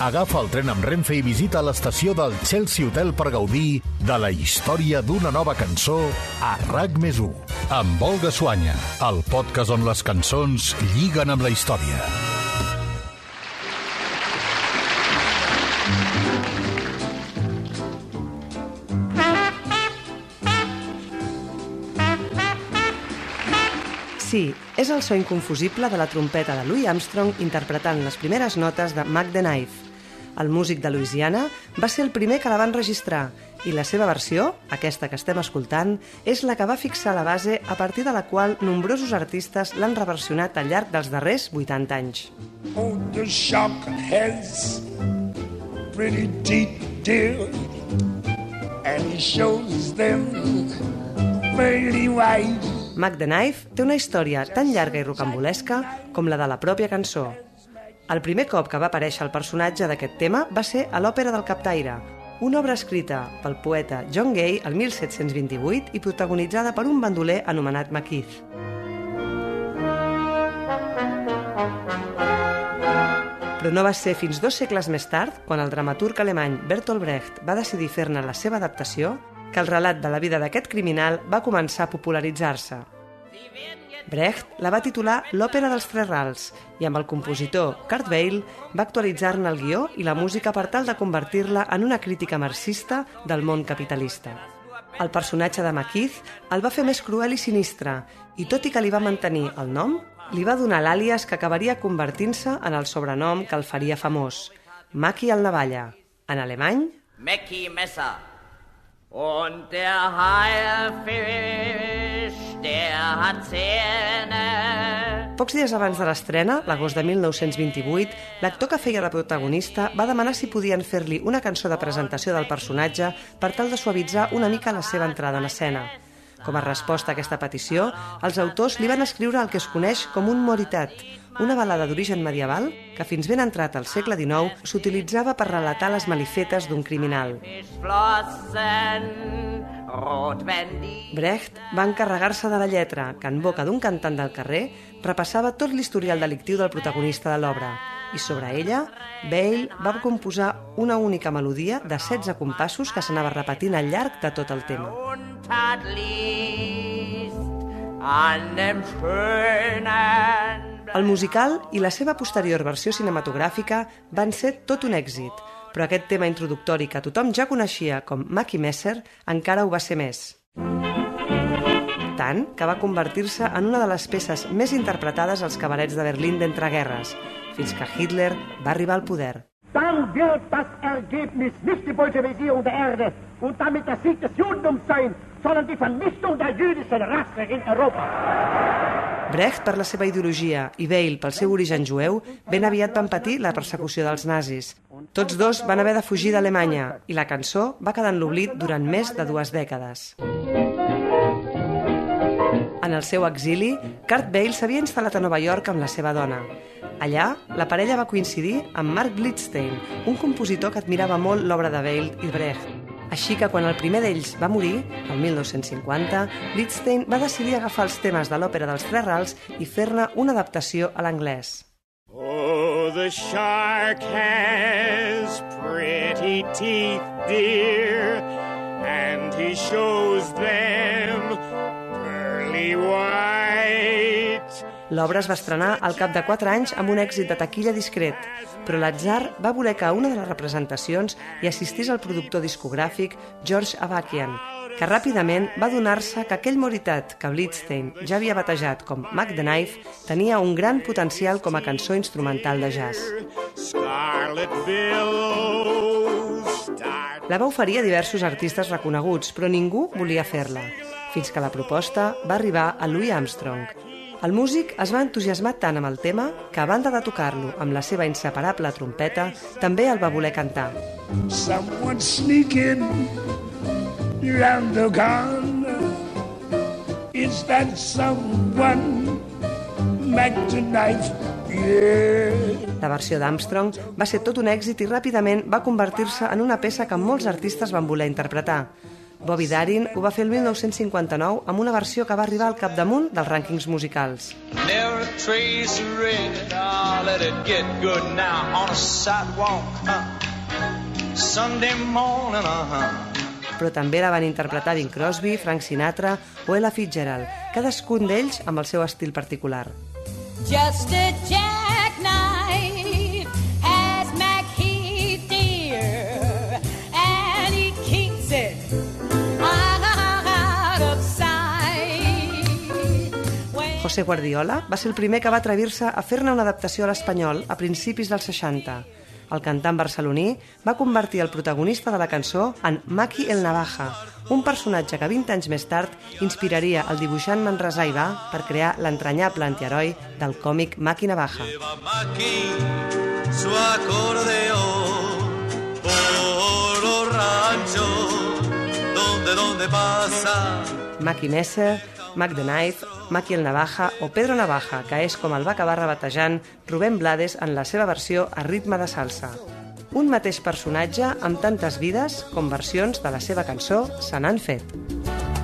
Agafa el tren amb Renfe i visita l'estació del Chelsea Hotel per gaudir de la història d'una nova cançó a RAC més 1. Amb Olga Suanya, el podcast on les cançons lliguen amb la història. Sí, és el so inconfusible de la trompeta de Louis Armstrong interpretant les primeres notes de Mac the Knife. El músic de Louisiana va ser el primer que la van registrar i la seva versió, aquesta que estem escoltant, és la que va fixar la base a partir de la qual nombrosos artistes l'han reversionat al llarg dels darrers 80 anys. Oh, the has pretty dear, and he shows them. Mac the Knife té una història tan llarga i rocambolesca com la de la pròpia cançó. El primer cop que va aparèixer el personatge d'aquest tema va ser a l'Òpera del Captaire, una obra escrita pel poeta John Gay el 1728 i protagonitzada per un bandoler anomenat Makeith. Però no va ser fins dos segles més tard, quan el dramaturg alemany Bertolt Brecht va decidir fer-ne la seva adaptació, que el relat de la vida d'aquest criminal va començar a popularitzar-se. Brecht la va titular l'Òpera dels Tres Rals i amb el compositor Kurt Weill va actualitzar-ne el guió i la música per tal de convertir-la en una crítica marxista del món capitalista. El personatge de Makeith el va fer més cruel i sinistre i tot i que li va mantenir el nom, li va donar l'àlies que acabaria convertint-se en el sobrenom que el faria famós, Maki el Navalla, en alemany Mackie Messer. Und der Haiffisch, der Pocs dies abans de l'estrena, l'agost de 1928, l'actor que feia de protagonista va demanar si podien fer-li una cançó de presentació del personatge per tal de suavitzar una mica la seva entrada en escena. Com a resposta a aquesta petició, els autors li van escriure el que es coneix com un moritat, una balada d'origen medieval que fins ben entrat al segle XIX s'utilitzava per relatar les malifetes d'un criminal. Brecht va encarregar-se de la lletra, que en boca d'un cantant del carrer repassava tot l'historial delictiu del protagonista de l'obra, i sobre ella, Bale va composar una única melodia de 16 compassos que s'anava repetint al llarg de tot el tema. El musical i la seva posterior versió cinematogràfica van ser tot un èxit, però aquest tema introductori que tothom ja coneixia com Mackie Messer encara ho va ser més. Tant que va convertir-se en una de les peces més interpretades als cabarets de Berlín d'entreguerres, fins que Hitler va arribar al poder. dann wird das Ergebnis nicht die Bolschewisierung der Erde und damit der Sieg des Judentums sein, sondern die Vernichtung der jüdischen Rasse in Europa. Brecht per la seva ideologia i Bale pel seu origen jueu ben aviat van patir la persecució dels nazis. Tots dos van haver de fugir d'Alemanya i la cançó va quedar en l'oblit durant més de dues dècades. En el seu exili, Kurt Bale s'havia instal·lat a Nova York amb la seva dona. Allà, la parella va coincidir amb Mark Blitzstein, un compositor que admirava molt l'obra de Bale i Brecht. Així que quan el primer d'ells va morir, el 1950, Blitzstein va decidir agafar els temes de l'òpera dels Tres Rals i fer-ne una adaptació a l'anglès. Oh, the shark has pretty teeth, dear, and he shows them L'obra es va estrenar al cap de 4 anys amb un èxit de taquilla discret, però l'atzar va voler que a una de les representacions hi assistís el productor discogràfic George Avakian, que ràpidament va donar-se que aquell Moritat que Blitzstein ja havia batejat com Mac the Knife tenia un gran potencial com a cançó instrumental de jazz. La va oferir a diversos artistes reconeguts, però ningú volia fer-la, fins que la proposta va arribar a Louis Armstrong. El músic es va entusiasmar tant amb el tema que, a banda de tocar-lo amb la seva inseparable trompeta, també el va voler cantar. Someone sneaking around the corner. Is that someone? Mac the knife, yeah. La versió d'Armstrong va ser tot un èxit i ràpidament va convertir-se en una peça que molts artistes van voler interpretar. Bobby Darin ho va fer el 1959 amb una versió que va arribar al capdamunt dels rànquings musicals. Never a trace of red. I'll let it get good now on a sidewalk. Huh? Sunday morning, uh-huh. Però també la van interpretar Bing Crosby, Frank Sinatra o Ella Fitzgerald, cadascun d'ells amb el seu estil particular. Just a jackknife José Guardiola va ser el primer que va atrevir-se a fer-ne una adaptació a l'espanyol a principis dels 60. El cantant barceloní va convertir el protagonista de la cançó en Maki el Navaja, un personatge que 20 anys més tard inspiraria el dibuixant manresà Ivà per crear l'entranyable antiheroi del còmic Maki Navaja. Lleva Maki su acordeón por los ranchos donde donde pasa Maki Messer, Mac the Knife, Maki el Navaja o Pedro Navaja, que és com el va acabar rebatejant Rubén Blades en la seva versió a ritme de salsa. Un mateix personatge amb tantes vides com versions de la seva cançó se n'han fet.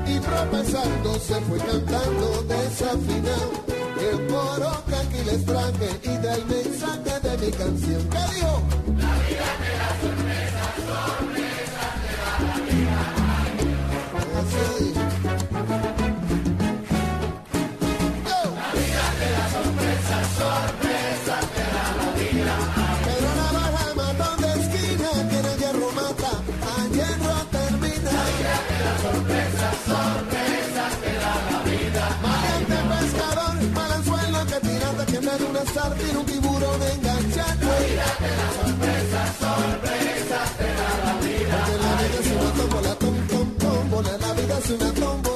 y tropezando se fue cantando desafinado el coro que aquí les traje y del mensaje de mi canción ¿qué dijo? Vez de una sardina un tiburón enganchado. Porque la vida es una tómbola, tom, tom, tómbola, la vida es una tómbola,